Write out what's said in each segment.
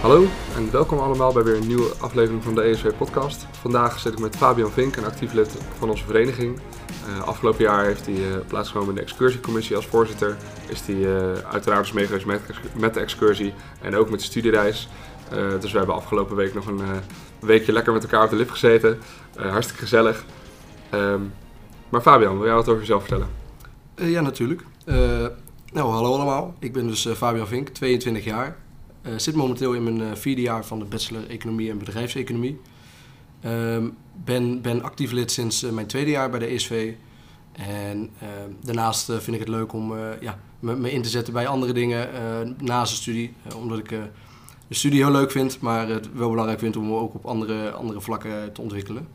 Hallo en welkom allemaal bij weer een nieuwe aflevering van de ESW podcast. Vandaag zit ik met Fabian Vink, een actief lid van onze vereniging. Uh, afgelopen jaar heeft hij uh, plaatsgenomen in de excursiecommissie als voorzitter. Is hij uh, uiteraard dus meegeweest met, de excursie en ook met de studiereis. dus we hebben afgelopen week nog een weekje lekker met elkaar op de lip gezeten. hartstikke gezellig. Um, maar Fabian, wil jij wat over jezelf vertellen? ja, natuurlijk. nou, hallo allemaal. Ik ben dus Fabian Vink, 22 jaar. Uh, zit momenteel in mijn uh, vierde jaar van de bachelor Economie en Bedrijfseconomie. Um, ben, ben actief lid sinds uh, mijn tweede jaar bij de ESV. En ehm, daarnaast vind ik het leuk om ja, me, me, in te zetten bij andere dingen naast de studie. omdat ik de studie heel leuk vind, maar het wel belangrijk vind om me ook op andere, andere vlakken te ontwikkelen.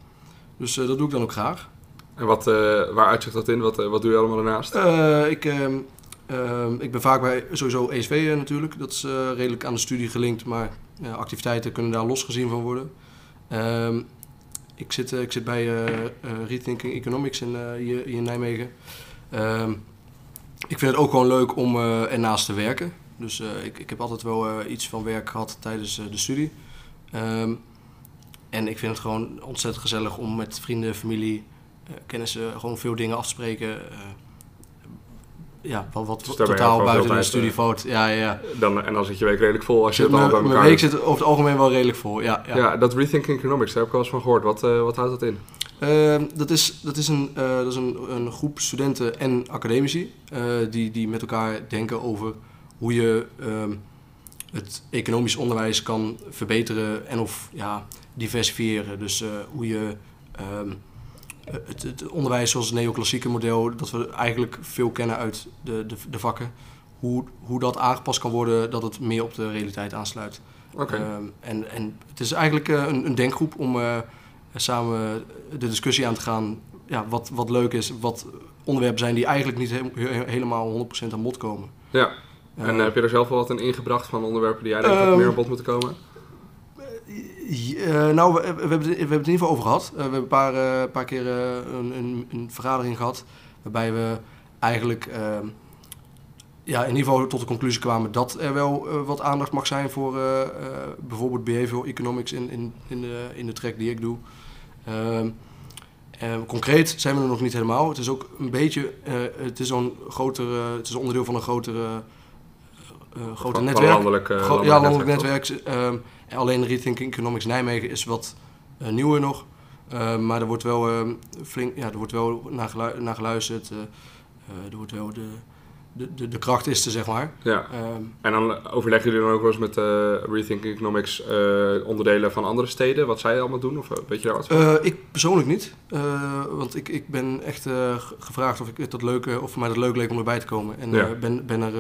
Dus dat doe ik dan ook graag. En wat, waar uitzicht dat in? Wat, wat doe je allemaal daarnaast? ik ehm, Ehm, ik ben vaak bij sowieso ESV uh, natuurlijk. Dat is uh, redelijk aan de studie gelinkt, maar uh, activiteiten kunnen daar losgezien van worden. Um, ik, zit, ik zit bij Rethinking Economics in, hier, in Nijmegen. Um, ik vind het ook gewoon leuk om ernaast te werken. Dus ik, ik heb altijd wel iets van werk gehad tijdens de studie. en ik vind het gewoon ontzettend gezellig om met vrienden, familie, kennissen gewoon veel dingen af te spreken ja, wat, wat dus totaal buiten de studie uh, Ja, ja. Dan, en dan zit je week redelijk vol als je het allemaal bij elkaar Mijn week zit over het algemeen wel redelijk vol, ja. Ja, ja dat Rethinking Economics, daar heb ik wel eens van gehoord. Wat, uh, wat houdt dat in? Uh, dat is, dat is, een, uh, dat is een, een groep studenten en academici die, die met elkaar denken over hoe je ehm, het economisch onderwijs kan verbeteren en of ja, diversifiëren. Dus hoe je... Ehm, eh, het, het, onderwijs zoals het neoclassieke model, dat we eigenlijk veel kennen uit de, de, de, vakken, hoe, hoe dat aangepast kan worden dat het meer op de realiteit aansluit. Okay. Uh, en, en het is eigenlijk uh, een, een, denkgroep om uh, samen de discussie aan te gaan. Ja, wat, wat leuk is, wat onderwerpen zijn die eigenlijk niet he helemaal 100% aan bod komen. Ja, en heb je er zelf wel wat in ingebracht van onderwerpen die jij denkt um, meer aan bod moeten komen? Uh, nou, we, we, hebben, we hebben het in ieder geval over gehad. Uh, we hebben een paar, uh, paar keer een, een, een, vergadering gehad. Waarbij we eigenlijk ehm, ja, in ieder geval tot de conclusie kwamen dat er wel wat aandacht mag zijn voor bijvoorbeeld behavioral economics in, in, in, de, in de track die ik doe. Ehm, concreet zijn we er nog niet helemaal. Het is ook een beetje, het is zo'n grotere, het is onderdeel van een grotere, groter netwerk. landelijk, ja, landelijk netwerk. netwerk ehm, alleen Rethinking Economics Nijmegen is wat uh, nieuwer nog. Uh, maar er wordt wel, uh, flink, ja, er wordt wel naar, gelu naar geluisterd. er wordt wel de, de, de, de kracht is er, zeg maar. Ja. Um, en dan overleggen jullie dan ook wel eens met Rethinking Economics onderdelen van andere steden? Wat zij allemaal doen? Of weet je daar wat van? ik persoonlijk niet. want ik, ik ben echt gevraagd of, ik het dat leuk, of mij dat leuk leek om erbij te komen. En ja. ben, ben er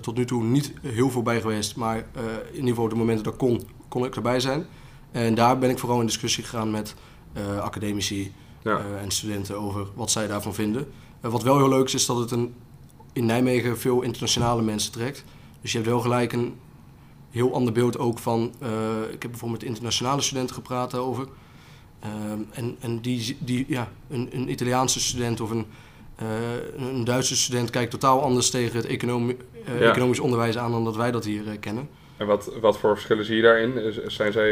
tot nu toe niet heel veel bij geweest. Maar uh, in ieder geval de momenten dat kon, kon ik erbij zijn. En daar ben ik vooral in discussie gegaan met uh, academici ja. uh, en studenten over wat zij daarvan vinden. wat wel heel leuk is, is dat het een, in Nijmegen veel internationale mensen trekt. Dus je hebt wel gelijk een heel ander beeld ook van... ik heb bijvoorbeeld met internationale studenten gepraat over. en en die, die, ja, een, een Italiaanse student of een een Duitse student kijkt totaal anders tegen het uh, ja. economisch onderwijs aan dan dat wij dat hier uh, kennen. En wat, wat voor verschillen zie je daarin? Zijn zij,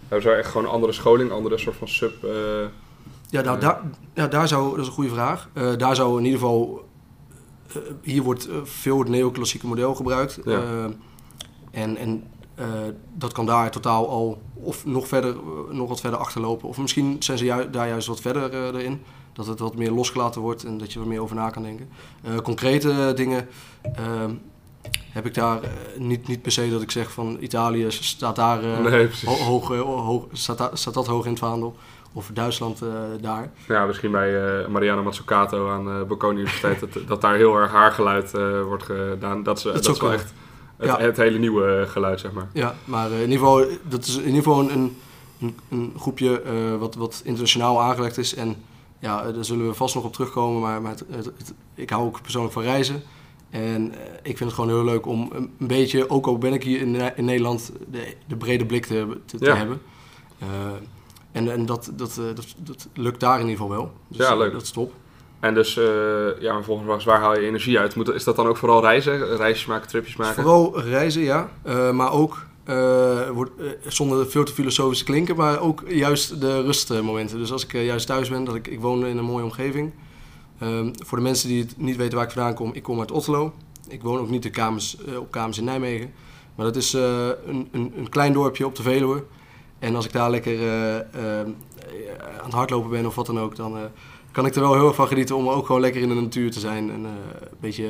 hebben zij echt gewoon andere scholing, andere soort van sub... ja, nou, daar, ja, daar zou, dat is een goede vraag. daar zou in ieder geval, hier wordt veel het neoclassieke model gebruikt. Ja. en en dat kan daar totaal al of nog, verder, nog wat verder achterlopen. Of misschien zijn ze ju daar juist wat verder erin dat het wat meer losgelaten wordt en dat je er meer over na kan denken. Uh, concrete dingen uh, heb ik daar uh, niet, niet per se dat ik zeg van Italië staat daar nee, ho hoog, hoog, staat, staat, dat hoog in het vaandel. Of Duitsland daar. Ja, misschien bij Mariano Mazzucato aan de Bocconi Universiteit dat, dat daar heel erg haar geluid wordt gedaan. Dat, ze, dat, dat is wel echt het, ja. het, hele nieuwe geluid, zeg maar. Ja, maar in ieder geval, dat is in ieder geval een, een, een groepje wat, wat internationaal aangelegd is en ja, daar zullen we vast nog op terugkomen. Maar, maar het, het, ik hou ook persoonlijk van reizen. En eh, ik vind het gewoon heel leuk om een, beetje, ook al ben ik hier in, in Nederland, de, de, brede blik te, te, te hebben. Uh, en en dat, dat, dat, dat, lukt daar in ieder geval wel. Dus, ja, leuk. Dat is top. En dus, ja, volgens waar haal je energie uit? Moet, is dat dan ook vooral reizen? Reisjes maken, tripjes maken? Vooral reizen, ja. maar ook wordt, zonder veel te filosofisch klinken, maar ook juist de rustmomenten. Dus als ik juist thuis ben, dat ik, ik woon in een mooie omgeving. Ehm, voor de mensen die het niet weten waar ik vandaan kom, ik kom uit Otterlo. Ik woon ook niet de kamers, op kamers in Nijmegen. Maar dat is een, een, een, klein dorpje op de Veluwe. En als ik daar lekker aan het hardlopen ben of wat dan ook, dan kan ik er wel heel erg van genieten om ook gewoon lekker in de natuur te zijn. En, een beetje,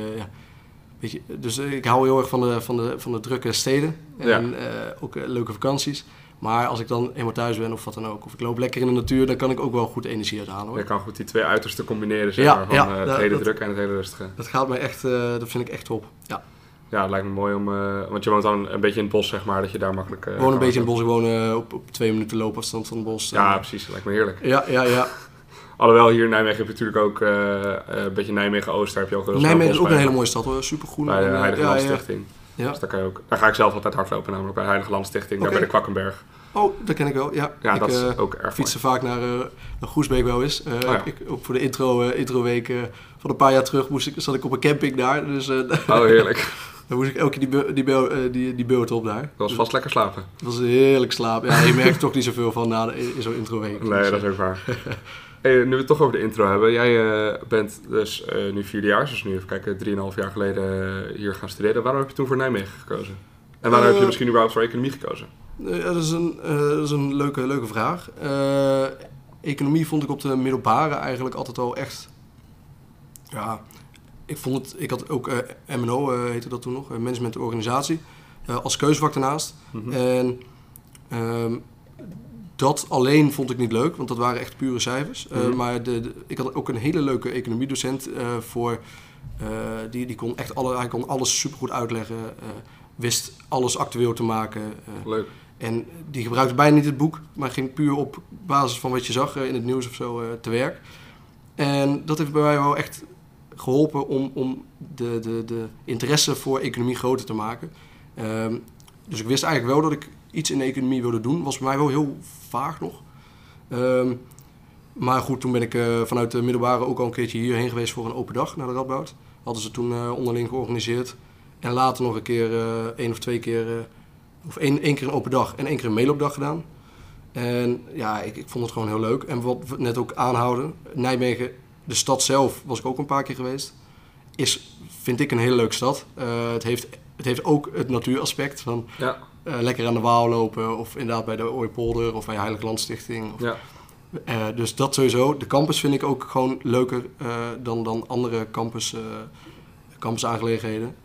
dus ik hou heel erg van de, van de, van de drukke steden en ook leuke vakanties. Maar als ik dan eenmaal thuis ben of wat dan ook, of ik loop lekker in de natuur, dan kan ik ook wel goed energie uithalen. Hoor. Je kan goed die twee uitersten combineren, zeg maar, van het hele druk en het hele rustige. Dat gaat mij echt, uh, dat vind ik echt top. Ja. Ja, het lijkt me mooi om, uh, want je woont dan een beetje in het bos, zeg maar, dat je daar makkelijk... Ik woon een beetje in het bos, ik woon op, op twee minuten loopafstand van het bos. Ja, precies, dat lijkt me heerlijk. Ja, ja, ja. Alhoewel hier in Nijmegen heb je natuurlijk ook een beetje Nijmegen-Oost, daar heb je ook heel Nijmegen is ook een hele mooie stad hoor, supergroen. Bij de Heilige ja, Landstichting. Ja. Dus daar, kan je ook, daar ga ik zelf altijd hardlopen, namelijk bij de Heilige Landstichting, okay. daar bij de Kwakkenberg. Oh, dat ken ik wel, ja. Ja, ik, dat is ook erg fietsen vaak naar, uh, naar Groesbeek wel eens. Uh, oh, ja. ik, ook voor de intro, introweek van een paar jaar terug moest ik, zat ik op een camping daar. Dus, oh, heerlijk. dan moest ik elke keer die, die, die, die beurt op daar. Dat was vast lekker slapen. Dat was heerlijk slapen. Ja, je merkt toch niet zoveel van na in zo'n introweek. Nee, dus, dat is ook waar. Hey, nu we het toch over de intro hebben. Jij bent dus nu vierde jaar, dus nu even kijken, drieënhalf jaar geleden hier gaan studeren. Waarom heb je toen voor Nijmegen gekozen? En waarom heb je misschien überhaupt voor economie gekozen? Dat is een, uh, dat is een leuke, leuke vraag. Uh, economie vond ik op de middelbare eigenlijk altijd al echt. Ja, ik vond het. Ik had ook uh, MNO, heette dat toen nog, management en organisatie, als keuzevak daarnaast. Mm En um, dat alleen vond ik niet leuk, want dat waren echt pure cijfers. Mm -hmm. Maar de, de, ik had ook een hele leuke economiedocent voor. die, die kon echt alle, hij kon alles supergoed uitleggen wist alles actueel te maken. Leuk. En die gebruikte bijna niet het boek, maar ging puur op basis van wat je zag in het nieuws of zo te werk. En dat heeft bij mij wel echt geholpen om, om de, de, de interesse voor economie groter te maken. Um, dus ik wist eigenlijk wel dat ik iets in de economie wilde doen. Was bij mij wel heel vaag nog. Um, maar goed, toen ben ik uh, vanuit de middelbare ook al een keertje hierheen geweest voor een open dag naar de Radboud. Hadden ze toen uh, onderling georganiseerd. En later nog een keer, uh, één of twee keer of één, één keer een open dag en één keer een meeloopdag gedaan. En ja, ik, ik vond het gewoon heel leuk. En wat we net ook aanhouden, Nijmegen, de stad zelf, was ik ook een paar keer geweest, is, vind ik, een hele leuke stad. Het, heeft, het heeft ook het natuuraspect van ja. Uh, lekker aan de Waal lopen of inderdaad bij de Ooipolder of bij Heilige Landstichting. Of, ja. Uh, dus dat sowieso. De campus vind ik ook gewoon leuker dan, dan andere campus, campusaangelegenheden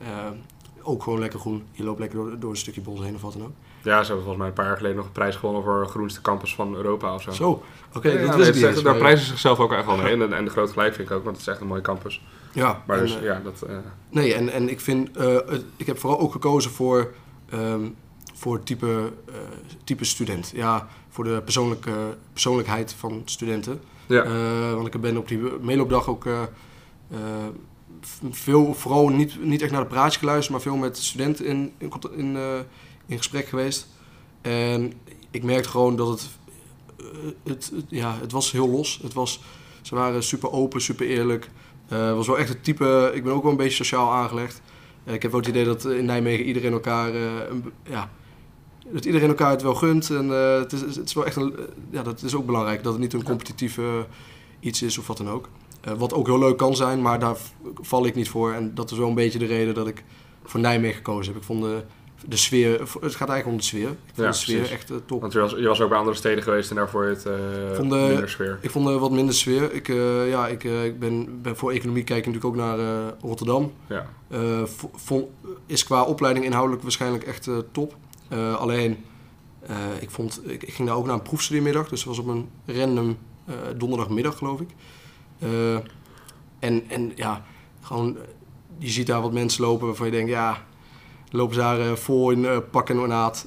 ook gewoon lekker groen. Je loopt lekker door, door een stukje bos heen of wat dan ook. Ja, ze hebben volgens mij een paar jaar geleden nog een prijs gewonnen voor groenste campus van Europa of zo. Zo, oké. Okay, ja, dat ja, Daar prijzen zichzelf ook echt wel mee. En, en de grote gelijk vind ik ook, want het is echt een mooie campus. Ja. Maar dus, ja, dat... Nee, en, en ik vind... Ik heb vooral ook gekozen voor... Um, voor type, uh, type student. Ja, voor de persoonlijke, persoonlijkheid van studenten. Ja. want ik ben op die meeloopdag ook veel, vooral niet, niet echt naar de praatje geluisterd, maar veel met studenten in, in, in, in gesprek geweest. En ik merkte gewoon dat het, het, het, ja, het was heel los. Het was, ze waren super open, super eerlijk. Het was wel echt het type, ik ben ook wel een beetje sociaal aangelegd. ik heb wel het idee dat in Nijmegen iedereen elkaar, ja, dat iedereen elkaar het wel gunt. En het, is, het is wel echt een, ja, dat is ook belangrijk, dat het niet een competitieve iets is of wat dan ook. Uh, wat ook heel leuk kan zijn, maar daar val ik niet voor. En dat is wel een beetje de reden dat ik voor Nijmegen gekozen heb. Ik vond de, de sfeer, het gaat eigenlijk om de sfeer. Ik vond ja, de sfeer echt uh, top. Want je was, je was ook bij andere steden geweest en daarvoor het uh, vond de, minder sfeer. Ik vond wat minder sfeer. Ik, ja, ik, ik ben, ben, voor economie kijk ik natuurlijk ook naar Rotterdam. Ja. Vond, is qua opleiding inhoudelijk waarschijnlijk echt top. Alleen, ik, vond, ik, ik, ging daar ook naar een proefstudiemiddag. Dus het was op een random donderdagmiddag geloof ik. En, en ja, gewoon, je ziet daar wat mensen lopen waarvan je denkt, ja, lopen ze daar voor in uh, pak en ornaat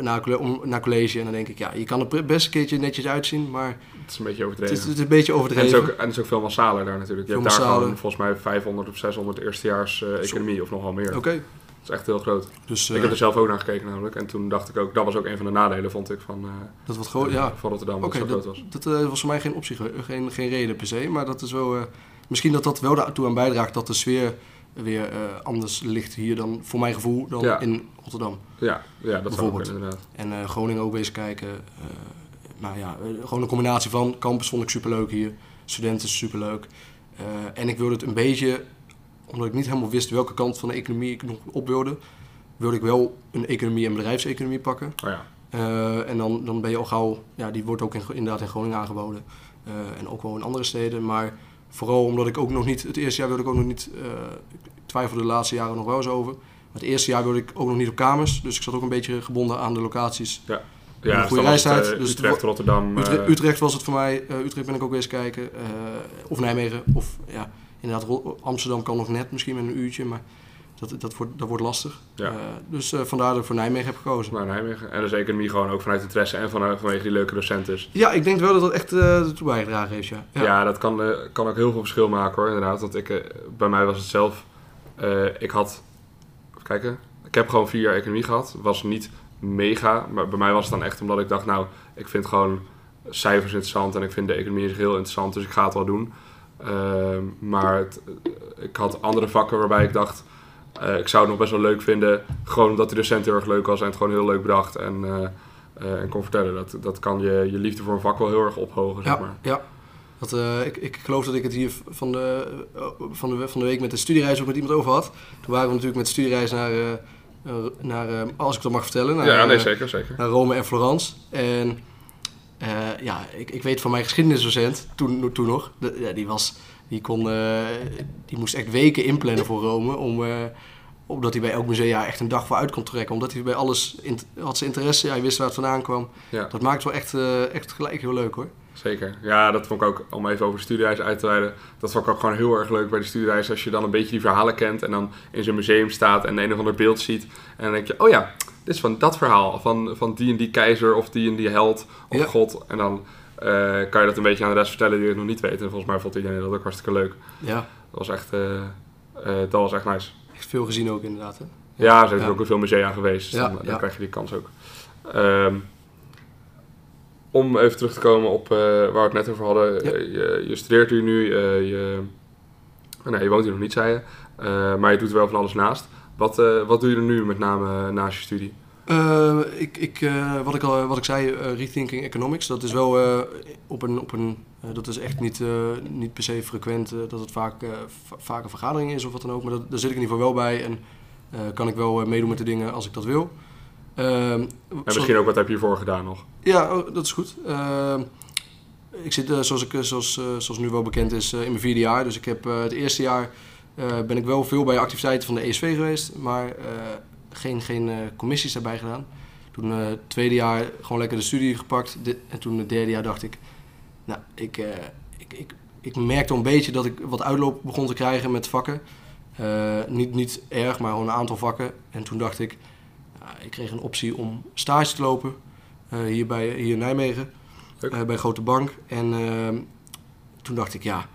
naar, naar college. En dan denk ik, ja, je kan er best een keertje netjes uitzien, maar... Het is een beetje overdreven. Het is, het is een beetje overdreven. En het is ook, en het is ook veel massaler daar natuurlijk. Je hebt daar gewoon volgens mij 500 of 600 eerstejaars economie of nogal meer. Oké. Dat is echt heel groot. Dus, ik heb er zelf ook naar gekeken namelijk. En toen dacht ik ook, dat was ook een van de nadelen, vond ik, van, uh, dat wat groot, ja. van Rotterdam, dat zo groot was. Dat uh, was voor mij geen optie, geen, geen reden per se. Maar dat is wel, misschien dat dat wel daartoe aan bijdraagt dat de sfeer weer anders ligt hier dan, voor mijn gevoel, dan in Rotterdam. Ja, ja dat ook inderdaad. En Groningen ook eens kijken. maar ja, gewoon een combinatie van campus vond ik superleuk hier. Studenten superleuk. en ik wilde het een beetje, omdat ik niet helemaal wist welke kant van de economie ik nog op wilde, wilde ik wel een economie en bedrijfseconomie pakken. Oh ja. Uh, en dan, dan ben je al gauw, ja, die wordt ook in, inderdaad in Groningen aangeboden. Uh, en ook wel in andere steden. Maar vooral omdat ik ook nog niet, het eerste jaar wilde ik ook nog niet, uh, ik twijfelde de laatste jaren nog wel eens over. Maar het eerste jaar wilde ik ook nog niet op kamers. Dus ik zat ook een beetje gebonden aan de locaties. Ja. Ja, een goede reistijd. dus Utrecht, Rotterdam. Utrecht, Utrecht, was het voor mij. Utrecht ben ik ook weer eens kijken. of Nijmegen. Of ja, inderdaad, Amsterdam kan nog net misschien met een uurtje. Maar dat, dat, wordt, dat wordt lastig. Ja. Uh, dus uh, vandaar dat ik voor Nijmegen heb gekozen. Naar Nijmegen. En dus economie gewoon ook vanuit interesse en vanuit, vanwege die leuke docenten. Ja, ik denk wel dat dat echt uh, ertoe bijgedragen heeft, ja. Ja, ja dat kan, kan ook heel veel verschil maken hoor, inderdaad. Want ik, bij mij was het zelf... ik had... Even kijken. Ik heb gewoon vier jaar economie gehad. was niet mega. Maar bij mij was het dan echt omdat ik dacht, nou, ik vind gewoon cijfers interessant. En ik vind de economie heel interessant. Dus ik ga het wel doen. Ehm, maar het, ik had andere vakken waarbij ik dacht uh, ik zou het nog best wel leuk vinden, gewoon omdat de docent heel erg leuk was en het gewoon heel leuk bedacht en, uh, en kon vertellen. Dat, dat kan je, je liefde voor een vak wel heel erg ophogen, ja, zeg maar. Ja, dat, ik, ik geloof dat ik het hier van de, van, de, van de week met de studiereis ook met iemand over had. Toen waren we natuurlijk met de studiereis naar, naar als ik dat mag vertellen, naar, ja, nee, zeker, zeker. naar Rome en Florence. En ja, ik, ik weet van mijn geschiedenisdocent, toen, toen nog, ja, die was die, kon, uh, die moest echt weken inplannen voor Rome. Om, uh, omdat hij bij elk musea echt een dag voor uit kon trekken. Omdat hij bij alles in, had zijn interesse. Hij wist waar het vandaan kwam. Ja. Dat maakt wel echt, echt gelijk heel leuk hoor. Zeker. Ja, dat vond ik ook, om even over de studiereis uit te wijden. Dat vond ik ook gewoon heel erg leuk bij de studiereis. Als je dan een beetje die verhalen kent en dan in zo'n museum staat en een of ander beeld ziet. En dan denk je, oh ja, dit is van dat verhaal. Van, van die en die keizer of die en die held of ja. god. En dan uh, kan je dat een beetje aan de rest vertellen die het nog niet weten. En volgens mij vond iedereen dat ook hartstikke leuk. Ja. Dat was echt, uh, dat was echt nice. Echt veel gezien ook inderdaad. Hè? Ja, ze zijn ja. ook in veel musea geweest. Dus ja, dan, dan krijg je die kans ook. Um, om even terug te komen op waar we het net over hadden. Je, je, studeert hier nu. je, nee, je woont hier nog niet, zei je. maar je doet er wel van alles naast. Wat, wat doe je er nu met name naast je studie? Uh, ik, ik, uh, wat, ik al, wat ik zei, uh, rethinking economics, dat is wel op een, op een dat is echt niet, niet per se frequent dat het vaak, vaak een vergadering is of wat dan ook, maar dat, daar zit ik in ieder geval wel bij en kan ik wel meedoen met de dingen als ik dat wil. Ehm, en misschien ook wat heb je hiervoor gedaan nog? Ja, oh, dat is goed. Ehm, ik zit, zoals, ik, zoals, zoals nu wel bekend is, in mijn vierde jaar, dus ik heb het eerste jaar ben ik wel veel bij activiteiten van de ESV geweest, maar geen, geen uh, commissies erbij gedaan. Toen het tweede jaar gewoon lekker de studie gepakt. en toen het derde jaar dacht ik, nou, ik, ik, ik, ik merkte een beetje dat ik wat uitloop begon te krijgen met vakken. niet, niet erg, maar gewoon een aantal vakken. En toen dacht ik, ik kreeg een optie om stage te lopen hier, bij, hier in Nijmegen. bij Grote Bank. En ehm, toen dacht ik, ja,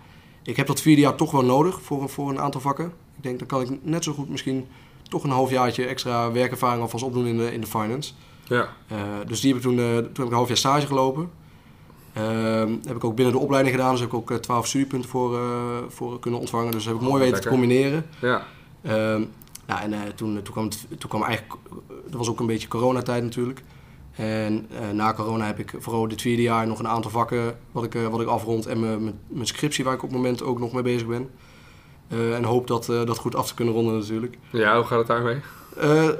ik heb dat vierde jaar toch wel nodig voor, voor een aantal vakken. Ik denk, dan kan ik net zo goed misschien toch een halfjaartje extra werkervaring alvast opdoen in de, in de finance. Ja. Uh, dus die heb ik toen, uh, toen heb ik een half jaar stage gelopen. Uh, heb ik ook binnen de opleiding gedaan, dus heb ik ook 12 studiepunten voor, voor kunnen ontvangen. Dus heb ik mooi oh, weten te combineren. Ja. Ehm, nou, en toen, toen, kwam het, toen kwam eigenlijk, dat was ook een beetje coronatijd natuurlijk. En na corona heb ik vooral dit vierde jaar nog een aantal vakken wat ik, wat ik afrond. En mijn, scriptie waar ik op het moment ook nog mee bezig ben. Uh, en hoop dat, dat goed af te kunnen ronden natuurlijk. Ja, hoe gaat het daarmee?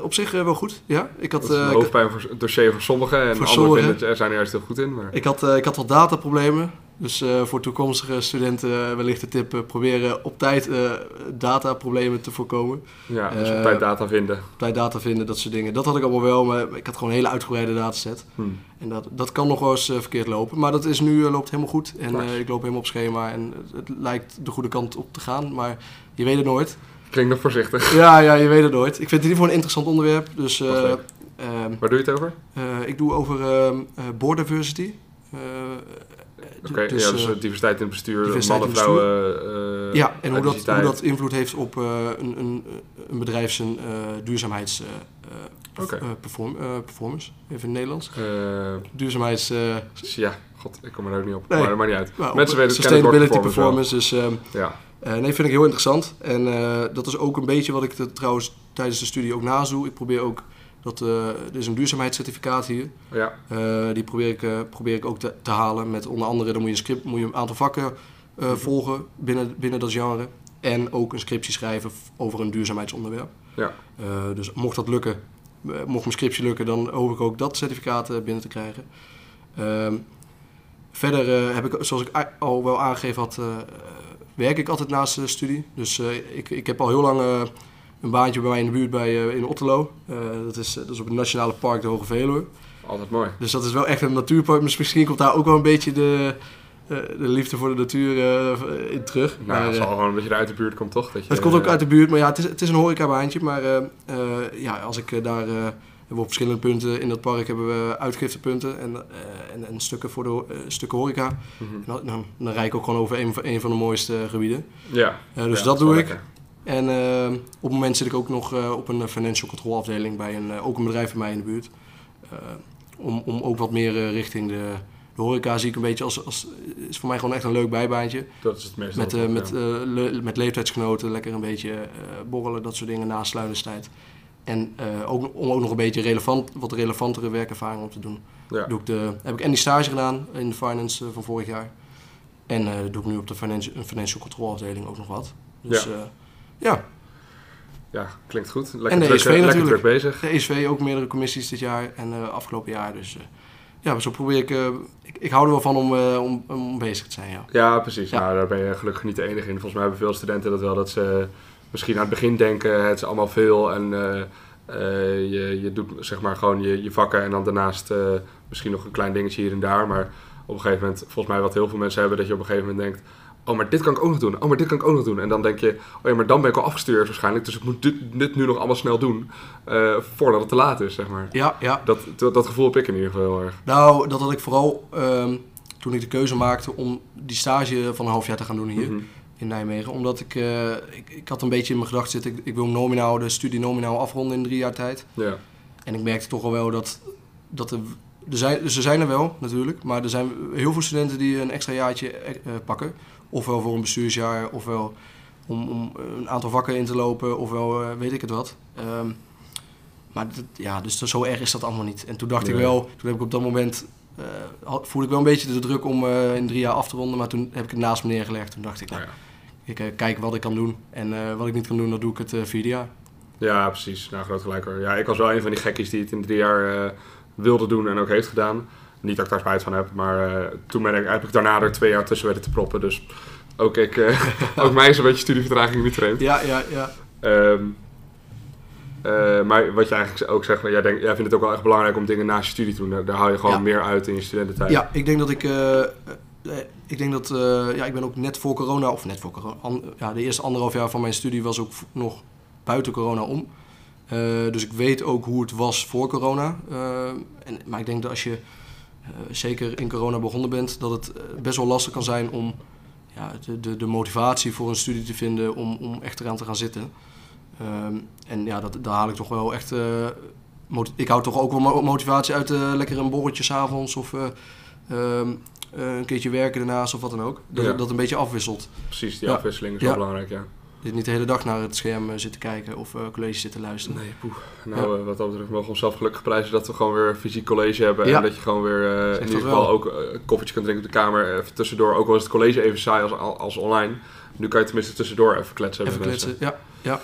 Op zich wel goed, ja. Ik had, dat is een hoofdpijn voor dossier voor sommigen en anderen vinden er zijn er juist heel goed in. Maar... Ik, had, ik had wat dataproblemen. Dus voor toekomstige studenten wellicht de tip proberen op tijd dataproblemen te voorkomen. Ja, dus op tijd data vinden. Op tijd data vinden, dat soort dingen. Dat had ik allemaal wel, maar ik had gewoon een hele uitgebreide dataset. Hmm. En dat, dat kan nog wel eens verkeerd lopen. Maar dat is nu loopt helemaal goed. En ik loop helemaal op schema en het lijkt de goede kant op te gaan. Maar je weet het nooit. Klinkt nog voorzichtig. Ja, ja, je weet het nooit. Ik vind het in ieder geval een interessant onderwerp. Dus, uh, Waar doe je het over? Uh, ik doe over uh, board diversity. Okay, dus, ja, dus diversiteit in het bestuur, diversiteit mannen, vrouwen. ja, en hoe dat, hoe dat invloed heeft op een, een, een bedrijf zijn duurzaamheids okay. perform, performance, even in het Nederlands. Duurzaamheids... ja, god, ik kom er ook niet op. Nee, maar dat maakt niet uit. Mensen weten Sustainability performance, performance dus... Um, ja nee, vind ik heel interessant. En dat is ook een beetje wat ik de, trouwens tijdens de studie ook nazoe. Ik probeer ook dat, er is een duurzaamheidscertificaat hier. Ja. die probeer ik, probeer ik ook te, te, halen. Met onder andere dan moet je een script, moet je een aantal vakken mhm. volgen binnen, binnen dat genre. En ook een scriptie schrijven over een duurzaamheidsonderwerp. Ja. dus mocht dat lukken, mocht mijn scriptie lukken, dan hoop ik ook dat certificaat binnen te krijgen. Ehm, verder heb ik, zoals ik al wel aangegeven had, werk ik altijd naast de studie. Dus ik, ik heb al heel lang een baantje bij mij in de buurt bij, in Otterlo. dat, is, dat is op het Nationale Park de Hoge Veluwe. Altijd mooi. Dus dat is wel echt een natuurpark. Misschien komt daar ook wel een beetje de, de liefde voor de natuur in terug. Nou, maar, het zal gewoon een beetje uit de buurt komt, toch? Dat je, het komt ook uit de buurt, maar ja, het is, het is een horecabaantje. Maar ja, als ik daar hebben op verschillende punten in dat park hebben we uitgiftepunten en, en, en, stukken voor de stukken horeca. Mm -hmm. dan, dan, dan, rijd ik ook gewoon over een, een van de mooiste gebieden. Ja. Dus ja, dat, doe ik. En op het moment zit ik ook nog op een financial control afdeling bij een, ook een bedrijf bij mij in de buurt. om, om ook wat meer richting de, de horeca zie ik een beetje als, als is voor mij gewoon echt een leuk bijbaantje. Dat is het meest. Met, uh, met, uh, le met leeftijdsgenoten, lekker een beetje uh, borrelen, dat soort dingen na sluiterstijd. En ook, om ook nog een beetje relevant, wat relevantere werkervaring op te doen. Ja. Doe ik de, heb ik en die stage gedaan in de finance van vorig jaar. En doe ik nu op de financial, financial control afdeling ook nog wat. Dus ja. Ja. Ja, klinkt goed. Lekker, en de druk, ESV lekker natuurlijk. druk bezig. De ESV ook meerdere commissies dit jaar en afgelopen jaar. Dus ja, zo probeer ik, ik... Ik hou er wel van om, om, om bezig te zijn, ja. Ja, precies. Ja. Nou, daar ben je gelukkig niet de enige in. Volgens mij hebben veel studenten dat wel, dat ze misschien aan het begin denken, het is allemaal veel en uh, uh, je, je doet zeg maar gewoon je, je vakken en dan daarnaast uh, misschien nog een klein dingetje hier en daar. Maar op een gegeven moment, volgens mij wat heel veel mensen hebben, dat je op een gegeven moment denkt, oh maar dit kan ik ook nog doen, oh maar dit kan ik ook nog doen. En dan denk je, oh ja maar dan ben ik al afgestuurd waarschijnlijk, dus ik moet dit, dit nu nog allemaal snel doen voordat het te laat is, zeg maar. Ja, ja. Dat, dat, dat, gevoel heb ik in ieder geval heel erg. Nou, dat had ik vooral um, toen ik de keuze maakte om die stage van een half jaar te gaan doen hier. Mm -hmm in Nijmegen. Omdat ik, uh, ik, ik, had een beetje in mijn gedachten zitten, ik, ik, wil nominaal, de studie nominaal afronden in drie jaar tijd. Ja. En ik merkte toch al wel dat, dat er, er zijn, ze zijn er wel natuurlijk, maar er zijn heel veel studenten die een extra jaartje uh, pakken. Ofwel voor een bestuursjaar, ofwel om, om een aantal vakken in te lopen, ofwel uh, weet ik het wat. Um, maar dat, ja, dus zo erg is dat allemaal niet. En toen dacht nee. ik wel, toen heb ik op dat moment uh, voelde ik wel een beetje de druk om uh, in drie jaar af te ronden. Maar toen heb ik het naast me neergelegd. Toen dacht ik, nou, ja. ik uh, kijk wat ik kan doen. En wat ik niet kan doen, dan doe ik het vierde jaar. Ja, precies. Nou, groot gelijk hoor. Ja, ik was wel een van die gekkies die het in drie jaar wilde doen en ook heeft gedaan. Niet dat ik daar spijt van heb, maar toen ben ik, heb ik daarna er twee jaar tussen weten te proppen. Dus ook, ik, ook mij is een beetje studievertraging niet vreemd. Ja, ja, ja. Um, uh, maar wat je eigenlijk ook zegt, jij, denkt, jij vindt het ook wel echt belangrijk om dingen naast je studie te doen. Daar, daar haal je gewoon ja. meer uit in je studententijd. Ja, ik denk dat ik... Ik denk dat... Ja, ik ben ook net voor corona... Of net voor corona... An, ja, de eerste anderhalf jaar van mijn studie was ook nog buiten corona om. dus ik weet ook hoe het was voor corona. en, maar ik denk dat als je zeker in corona begonnen bent... dat het best wel lastig kan zijn om ja, de, de, de motivatie voor een studie te vinden... om, om echt eraan te gaan zitten. Um, en ja, dat, daar haal ik toch wel echt. Uh, ik hou toch ook wel motivatie uit uh, lekker een borreltje s'avonds of uh, um, een keertje werken daarnaast of wat dan ook. Dat ja. dat een beetje afwisselt. Precies, die ja. afwisseling is wel belangrijk, ja. Dit niet de hele dag naar het scherm zitten kijken of college zitten luisteren. Nee, poeh. Nou, wat dat betreft mogen we onszelf gelukkig prijzen dat we gewoon weer fysiek college hebben. En dat je gewoon weer in ieder geval ook een koffietje kan drinken op de kamer. Even tussendoor, ook al is het college even saai als, als online. Nu kan je tenminste tussendoor even kletsen. Even kletsen, ja. ja.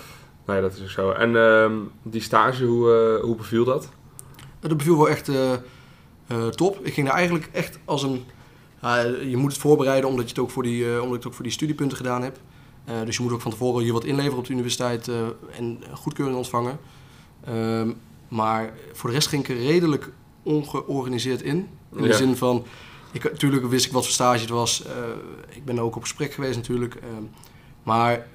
Nee, dat is ook zo. En uh, die stage, hoe, hoe beviel dat? Dat beviel wel echt top. Ik ging daar eigenlijk echt als een... je moet het voorbereiden omdat, je het ook voor die, omdat ik het ook voor die studiepunten gedaan heb. Dus je moet ook van tevoren hier wat inleveren op de universiteit en goedkeuring ontvangen. Ehm, maar voor de rest ging ik er redelijk ongeorganiseerd in. In ja. de zin van... Ik, natuurlijk wist ik wat voor stage het was. ik ben ook op gesprek geweest natuurlijk. Ehm, maar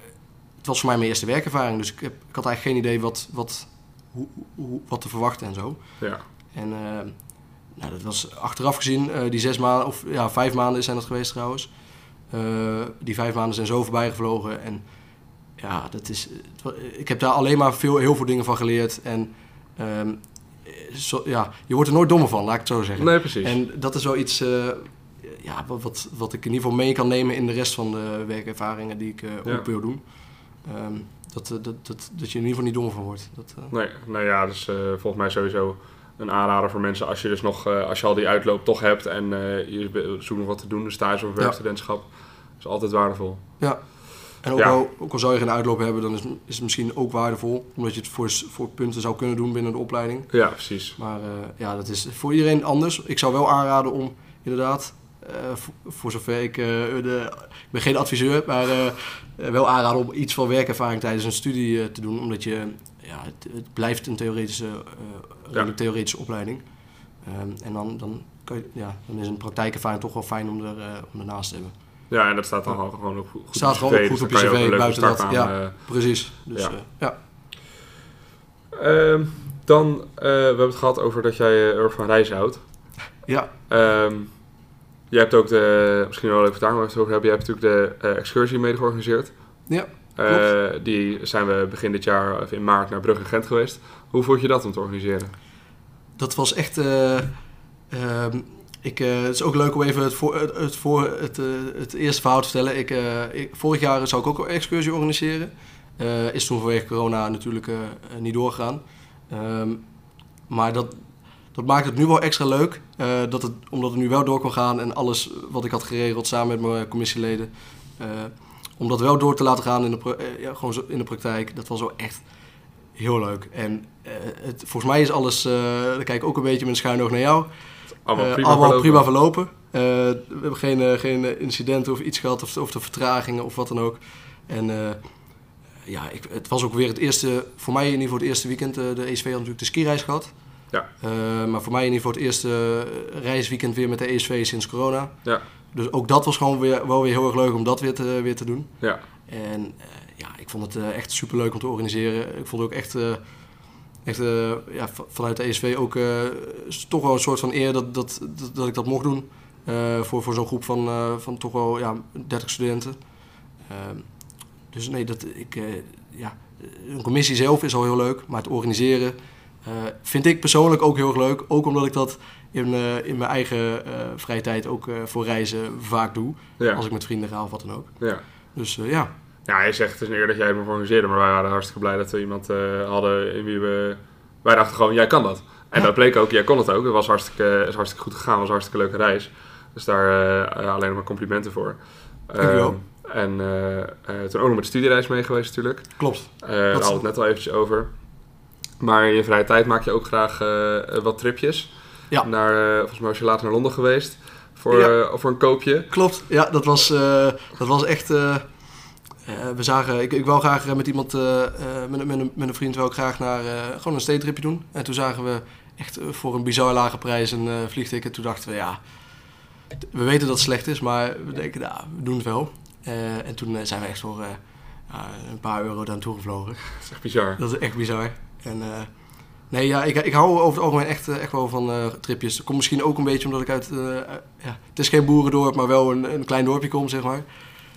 het was voor mij mijn eerste werkervaring, dus ik, heb, ik had eigenlijk geen idee wat, wat, hoe, hoe, wat te verwachten en zo. Ja. En nou, dat was achteraf gezien, die zes maanden, of ja, vijf maanden zijn dat geweest trouwens. Uh, die vijf maanden zijn zo voorbij gevlogen en ja, dat is, ik heb daar alleen maar veel, heel veel dingen van geleerd. En um, zo, ja, je wordt er nooit dommer van, laat ik het zo zeggen. Nee, precies. En dat is wel iets, ja, wat, wat ik in ieder geval mee kan nemen in de rest van de werkervaringen die ik uh, ook wil doen. Ehm, dat, dat, dat, dat je in ieder geval niet dom van wordt. Dat, Nee, nou ja, dus volgens mij sowieso een aanrader voor mensen als je dus nog, als je al die uitloop toch hebt en je zoekt nog wat te doen, een stage of werkstudentschap, is altijd waardevol. Ja, en ook, al, ook al zou je geen uitloop hebben, dan is, is het misschien ook waardevol. Omdat je het voor, voor punten zou kunnen doen binnen de opleiding. Ja, precies. Maar uh, ja, dat is voor iedereen anders. Ik zou wel aanraden om inderdaad, uh, voor, voor, zover ik... Uh, de, ik ben geen adviseur, maar wel aanraden om iets van werkervaring tijdens een studie te doen. Omdat je, ja, het, het blijft een theoretische, redelijk theoretische opleiding. Ehm, en dan, dan, kan je, ja, dan is een praktijkervaring toch wel fijn om, er, om ernaast te hebben. Ja, en dat staat dan gewoon ook goed staat gewoon ook goed op je cv, buiten dat. ja, uh, precies. Dus, ja. Ja. Um, dan, we hebben het gehad over dat jij erg van reizen houdt. Ja. Um, jij hebt ook de, misschien wel leuk daar over hebben, jij hebt natuurlijk de excursie mede georganiseerd. Ja, Die zijn we begin dit jaar, of in maart, naar Brugge en Gent geweest. Hoe vond je dat om te organiseren? Dat was echt... Um, ik, uh, het is ook leuk om even het, voor, het, voor, het, het eerste verhaal te vertellen. Ik, ik, vorig jaar zou ik ook een excursie organiseren. is toen vanwege corona natuurlijk niet doorgegaan. Um, maar dat, dat maakt het nu wel extra leuk. dat het, omdat het nu wel door kon gaan en alles wat ik had geregeld samen met mijn commissieleden. Om dat wel door te laten gaan in de, ja, gewoon zo in de praktijk. Dat was wel echt heel leuk. En het, volgens mij is alles, daar kijk ik ook een beetje met een schuin oog naar jou allemaal eh, prima allemaal verlopen. Prima verlopen. Eh, we hebben geen, eh, geen incidenten of iets gehad, of, of de vertragingen of wat dan ook. En ja, ik, het was ook weer het eerste, voor mij in ieder geval het eerste weekend. de ESV had natuurlijk de skireis gehad. Ja. maar voor mij in ieder geval het eerste reisweekend weer met de ESV sinds corona. Ja. Dus ook dat was gewoon weer, wel weer heel erg leuk om dat weer te, weer te doen. Ja. En ja, ik vond het echt super leuk om te organiseren. Ik vond het ook echt echt uh, ja, vanuit de ESV ook toch wel een soort van eer dat, dat, dat, dat ik dat mocht doen. Voor, voor zo'n groep van, van toch wel ja, 30 studenten. Ehm, dus nee, dat, ik, ja, een commissie zelf is al heel leuk, maar het organiseren vind ik persoonlijk ook heel erg leuk. Ook omdat ik dat in, in mijn eigen vrije tijd ook voor reizen vaak doe. Ja. Als ik met vrienden ga of wat dan ook. Ja. Dus ja, ja, je zegt het is een eer dat jij het me organiseerde, maar wij waren hartstikke blij dat we iemand uh, hadden in wie we... Wij dachten gewoon, jij kan dat. En ja. dat bleek ook, jij kon het ook. Het was hartstikke, is hartstikke goed gegaan, het was een hartstikke leuke reis. Dus daar uh, alleen maar complimenten voor. Uh, en toen ook nog met de studiereis mee geweest natuurlijk. Klopt. daar hadden we het net al eventjes over. Maar in je vrije tijd maak je ook graag wat tripjes. Ja. Naar, volgens mij was je later naar Londen geweest voor, ja. voor een koopje. Klopt, ja, dat was, dat was echt we zagen, ik, ik wou graag eh, met iemand, met, met, een, met een vriend, wou ik graag naar gewoon een stedentripje doen. En toen zagen we echt voor een bizar lage prijs een vliegticket. Toen dachten we, ja, we weten dat het slecht is, maar we denken, nou, we doen het wel. en toen zijn we echt voor een paar euro daar naartoe gevlogen. Dat is echt bizar. Dat is echt bizar. En nee, ja, ik, ik hou over het algemeen echt, echt wel van tripjes. Dat komt misschien ook een beetje omdat ik uit, ja, het is geen boerendorp, maar wel een, een klein dorpje kom, zeg maar.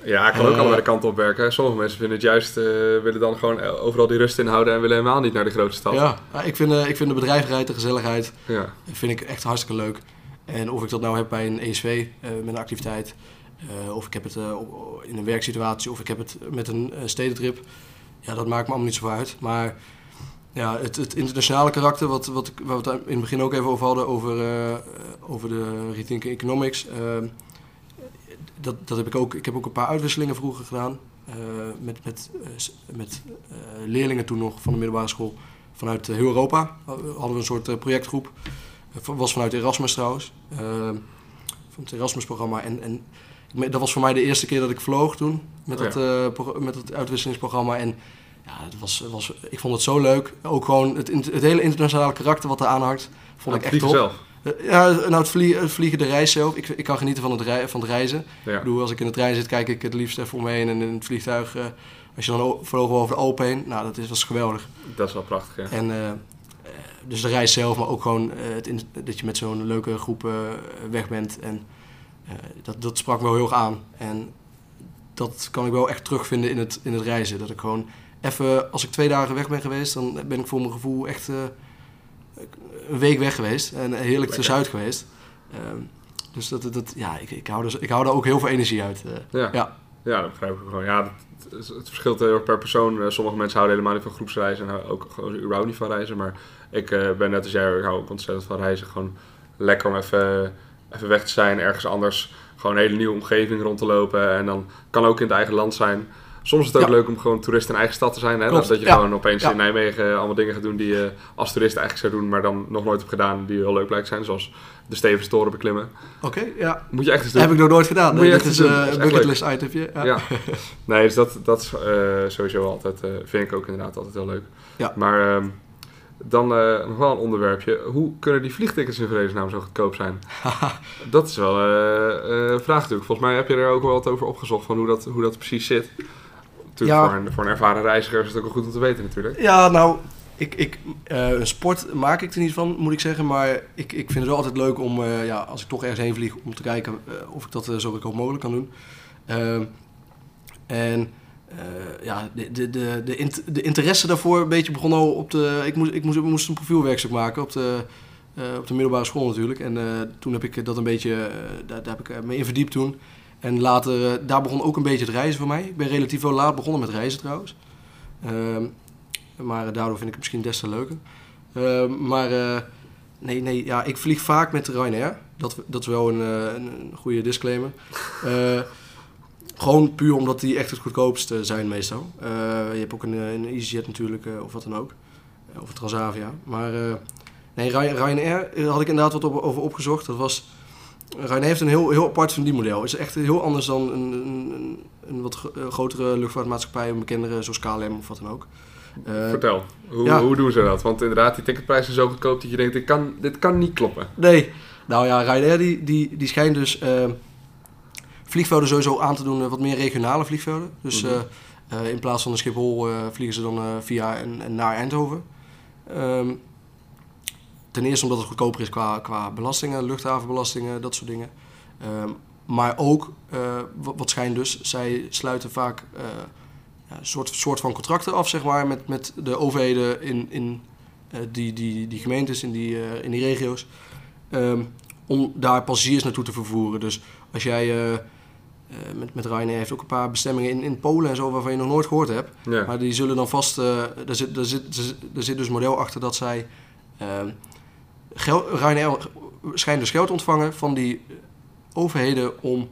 Ja, ik kan ook uh, allebei de kant op werken. Sommige mensen vinden het juist, uh, willen dan gewoon overal die rust inhouden en willen helemaal niet naar de grote stad. Ja, ik vind, uh, ik vind de bedrijvigheid, de gezelligheid, ja. vind ik echt hartstikke leuk. En of ik dat nou heb bij een ESV met een activiteit, of ik heb het in een werksituatie, of ik heb het met een stedentrip, ja, dat maakt me allemaal niet zo uit. Maar ja, het, het internationale karakter, wat, wat, wat we het in het begin ook even over hadden, over, over de Rethink Economics dat, dat heb ik ook. Ik heb ook een paar uitwisselingen vroeger gedaan. Uh, met met, met leerlingen toen nog van de middelbare school. Vanuit heel Europa hadden we een soort projectgroep. was vanuit Erasmus trouwens. van het Erasmus-programma. En, en dat was voor mij de eerste keer dat ik vloog toen. Met, oh, dat, met het uitwisselingsprogramma. En ja, het was, was, ik vond het zo leuk. Ook gewoon het, het hele internationale karakter wat er aan hangt. Vond ja, ik echt top. Zelf. Ja, nou het vliegen, het vliegen, de reis zelf. Ik, ik kan genieten van het, rei, van het reizen. Ja. Ik bedoel, als ik in de trein zit, kijk ik het liefst even om me heen. En in het vliegtuig, uh, als je dan vlogen over de Alpen heen, nou, dat is, was geweldig. Dat is wel prachtig, ja. En, uh, dus de reis zelf, maar ook gewoon uh, het in, dat je met zo'n leuke groep weg bent. En dat, dat sprak me wel heel erg aan. En dat kan ik wel echt terugvinden in het, in het reizen. Dat ik gewoon even, als ik twee dagen weg ben geweest, dan ben ik voor mijn gevoel echt een week weg geweest en heerlijk tussenuit geweest. Um, Dus dat, dat, ja, ik, ik, hou er, ik hou daar ook heel veel energie uit. ja. ja. Ja, dat begrijp ik gewoon. Ja, het, het verschilt heel erg per persoon. Sommige mensen houden helemaal niet van groepsreizen en ook gewoon überhaupt niet van reizen. Maar ik ben net als jij, ik hou ook ontzettend van reizen. Gewoon lekker om even, even weg te zijn, ergens anders. Gewoon een hele nieuwe omgeving rond te lopen. En dan kan ook in het eigen land zijn. Soms is het ook leuk om gewoon toerist in eigen stad te zijn. Hè? Dat je gewoon opeens in Nijmegen allemaal dingen gaat doen die je als toerist eigenlijk zou doen, maar dan nog nooit hebt gedaan, die heel leuk blijkt zijn. Zoals de Stevenstoren beklimmen. Oké, ja. Moet je echt eens doen. Heb ik nog nooit gedaan. Je dat is uh, een bucketlist itemje. Ja. ja. nee, dus dat, dat is uh, sowieso altijd, uh, vind ik ook inderdaad altijd heel leuk. Ja. Maar um, dan uh, nog wel een onderwerpje. Hoe kunnen die vliegtickets in vredesnaam zo goedkoop zijn? dat is wel uh, een vraag natuurlijk. Volgens mij heb je er ook wel wat over opgezocht van hoe dat, hoe dat precies zit. Ja. voor, een, voor een ervaren reiziger is het ook wel goed om te weten natuurlijk. Ja, nou, ik, ik, uh, een sport maak ik er niet van, moet ik zeggen. Maar ik, ik vind het wel altijd leuk om, ja, als ik toch ergens heen vlieg, om te kijken of ik dat zo goedkoop mogelijk kan doen. Ehm, en ja, de, de, de, de, de, interesse daarvoor een beetje begon al op de... Ik moest, ik moest, ik moest een profielwerkstuk maken op de, op de middelbare school natuurlijk. En toen heb ik dat een beetje... daar, daar heb ik me in verdiept toen. En later, daar begon ook een beetje het reizen voor mij. Ik ben relatief wel laat begonnen met reizen trouwens. Ehm, maar daardoor vind ik het misschien des te leuker. Ehm, maar nee, nee, ja, ik vlieg vaak met Ryanair. Dat, dat is wel een, een goede disclaimer. Gewoon puur omdat die echt het goedkoopste zijn meestal. Uh, je hebt ook een, eh, een EasyJet natuurlijk, uh, of wat dan ook. of Transavia. Maar nee, Ryanair had ik inderdaad wat op, over opgezocht. Dat was... Ryanair heeft een heel, heel apart model. Het is echt heel anders dan een, een, een wat grotere luchtvaartmaatschappij, een bekendere zoals KLM of wat dan ook. Vertel, hoe, hoe doen ze dat? Want inderdaad, die ticketprijzen zijn zo goedkoop dat je denkt, dit kan, dit kan niet kloppen. Nee, nou ja, Ryanair die, die, die schijnt dus vliegvelden sowieso aan te doen, eh, wat meer regionale vliegvelden. Dus mhm. eh, eh, in plaats van de Schiphol vliegen ze dan via en, en, naar Eindhoven. Um, ten eerste omdat het goedkoper is qua, qua belastingen, luchthavenbelastingen, dat soort dingen. Um, maar ook, uh, wat, schijnt dus, zij sluiten vaak uh, ja, een soort, soort van contracten af, zeg maar, met, met de overheden in, in uh, die, die, die gemeentes, in die, in die regio's. Um, om daar passagiers naartoe te vervoeren. Dus als jij met, met Ryanair heeft ook een paar bestemmingen in, in Polen en zo waarvan je nog nooit gehoord hebt. Maar die zullen dan vast. Er, zit, er, zit, er zit dus model achter dat zij. Geld, Ryanair schijnt dus geld ontvangen van die overheden om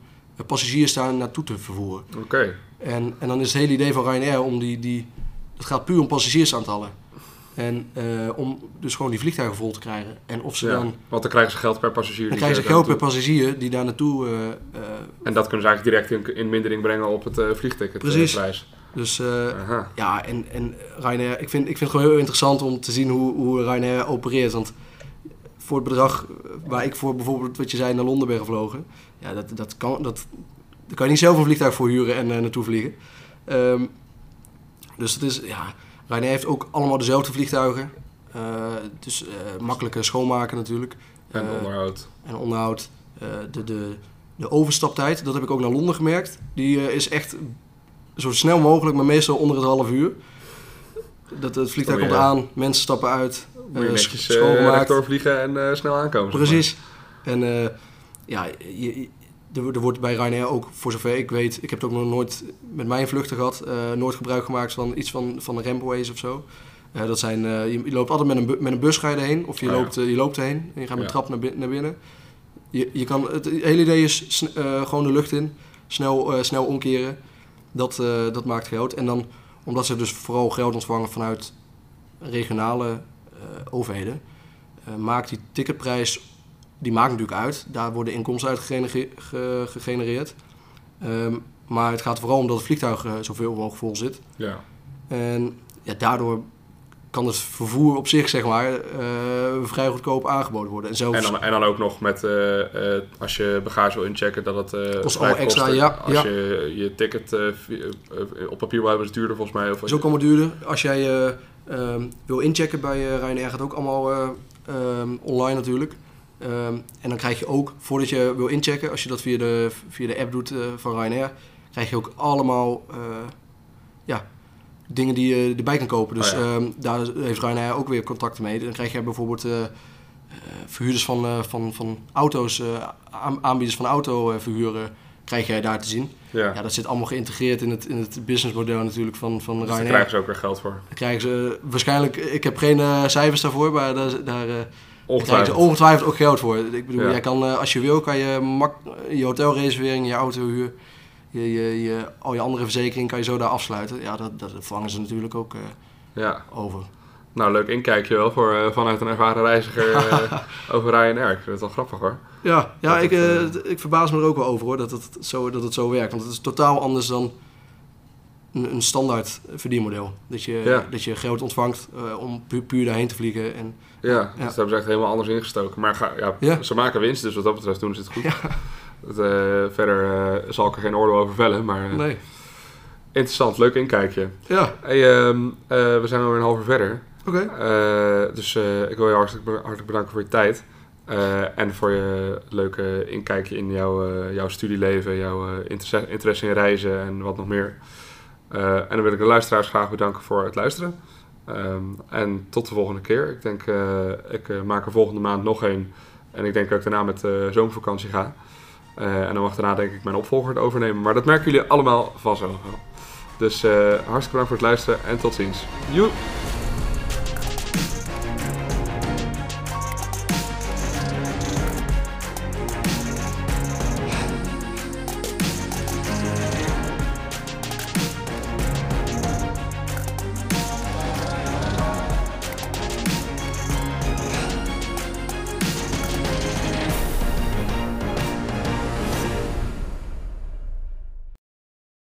passagiers daar naartoe te vervoeren. Oké. En, en dan is het hele idee van Ryanair om die. die het gaat puur om passagiersaantallen. En uh, om dus gewoon die vliegtuigen vol te krijgen. En of ze ja, dan... Want dan krijgen ze geld per passagier. Dan krijgen ze geld per passagier die daar naartoe... Uh, uh, en dat kunnen ze eigenlijk direct in, in mindering brengen op het vliegticket Precies. Dus ja, en, en Ryanair... Ik vind, ik vind het gewoon heel interessant om te zien hoe, hoe Ryanair opereert. Want voor het bedrag waar ik voor bijvoorbeeld, wat je zei, naar Londen ben gevlogen... Ja, dat, dat kan... Dat, daar kan je niet zelf een vliegtuig voor huren en naartoe vliegen. Um, dus het is... Ja, Ryanair heeft ook allemaal dezelfde vliegtuigen. Uh, dus uh, makkelijker schoonmaken natuurlijk. En uh, onderhoud. En onderhoud. de, de, de overstaptijd, dat heb ik ook naar Londen gemerkt. Die is echt zo snel mogelijk, maar meestal onder het half uur. Dat het vliegtuig oh, ja. komt aan, mensen stappen uit. Moet je netjes schoongemaakt. doorvliegen en snel aankomen. Precies. En ja, je, er, wordt bij Ryanair ook, voor zover ik weet, ik heb het ook nog nooit met mijn vluchten gehad, uh, nooit gebruik gemaakt van iets van, van de rampways of zo. Uh, dat zijn, uh, je, loopt altijd met een, met een bus ga je erheen, of je, oh, loopt, je loopt erheen en je gaat met ja. trap naar, naar binnen. Je, je kan, het, hele idee is gewoon de lucht in, snel, snel omkeren. Dat, dat maakt geld. En dan, omdat ze dus vooral geld ontvangen vanuit regionale overheden, maakt die ticketprijs die maakt natuurlijk uit. Daar worden inkomsten uit gegenereerd. Um, maar het gaat vooral om dat het vliegtuig uh, zoveel mogelijk vol zit. Ja. En ja, daardoor kan het vervoer op zich, zeg maar, uh, vrij goedkoop aangeboden worden. En, zelfs... en, dan, en dan ook nog met, uh, als je bagage wil inchecken, dat het kost al extra, ja. Als ja. je je ticket op papier wil hebben, is het duurder volgens mij. Of is ook allemaal duurder. Als jij ehm, wil inchecken bij Ryanair, gaat ook allemaal um, online natuurlijk. Um, en dan krijg je ook, voordat je wil inchecken, als je dat via de, via de app doet uh, van Ryanair, krijg je ook allemaal uh, ja, dingen die je erbij kan kopen. Dus oh ja. daar heeft Ryanair ook weer contacten mee. Dan krijg je bijvoorbeeld uh, verhuurders van, van, van auto's, aanbieders van auto verhuren, krijg jij daar te zien. Ja. ja, dat zit allemaal geïntegreerd in het, in het businessmodel natuurlijk van, van dus Ryanair. daar krijgen ze ook weer geld voor. Daar krijgen ze waarschijnlijk, ik heb geen cijfers daarvoor, maar daar, daar krijgen ze ongetwijfeld ook geld voor. Ik bedoel, jij kan, als je wil, kan je mak je hotelreservering, je autohuur je, je, je, al je andere verzekering kan je zo daar afsluiten. Ja, dat, dat vangen ze natuurlijk ook uh, ja. over. Nou, leuk inkijkje wel voor, uh, vanuit een ervaren reiziger uh, over Ryanair. Ik vind het wel grappig hoor. Ja, ja ik, het, ik verbaas me er ook wel over hoor, dat het, zo, dat het zo werkt. Want het is totaal anders dan een, een standaard verdienmodel. Dat je, ja. dat je geld ontvangt om pu puur daarheen te vliegen. En, ja, ja. Dus dat hebben ze echt helemaal anders ingestoken. Maar ga, ja, ze maken winst, dus wat dat betreft doen ze het goed. Uh, verder zal ik er geen oordeel over vellen, maar nee. interessant, leuk inkijkje. Ja. Hey, um, we zijn alweer een half uur verder. Oké. Okay. dus ik wil je hartelijk, hartelijk bedanken voor je tijd. En voor je leuke inkijkje in jouw, jouw studieleven, jouw interesse, interesse, in reizen en wat nog meer. en dan wil ik de luisteraars graag bedanken voor het luisteren. Um, en tot de volgende keer. Ik denk, ik maak er volgende maand nog een. En ik denk dat ik daarna met zomervakantie ga. Uh, en dan mag daarna denk ik mijn opvolger het overnemen. Maar dat merken jullie allemaal vanzelf wel. Dus uh, hartstikke bedankt voor het luisteren en tot ziens. Joep!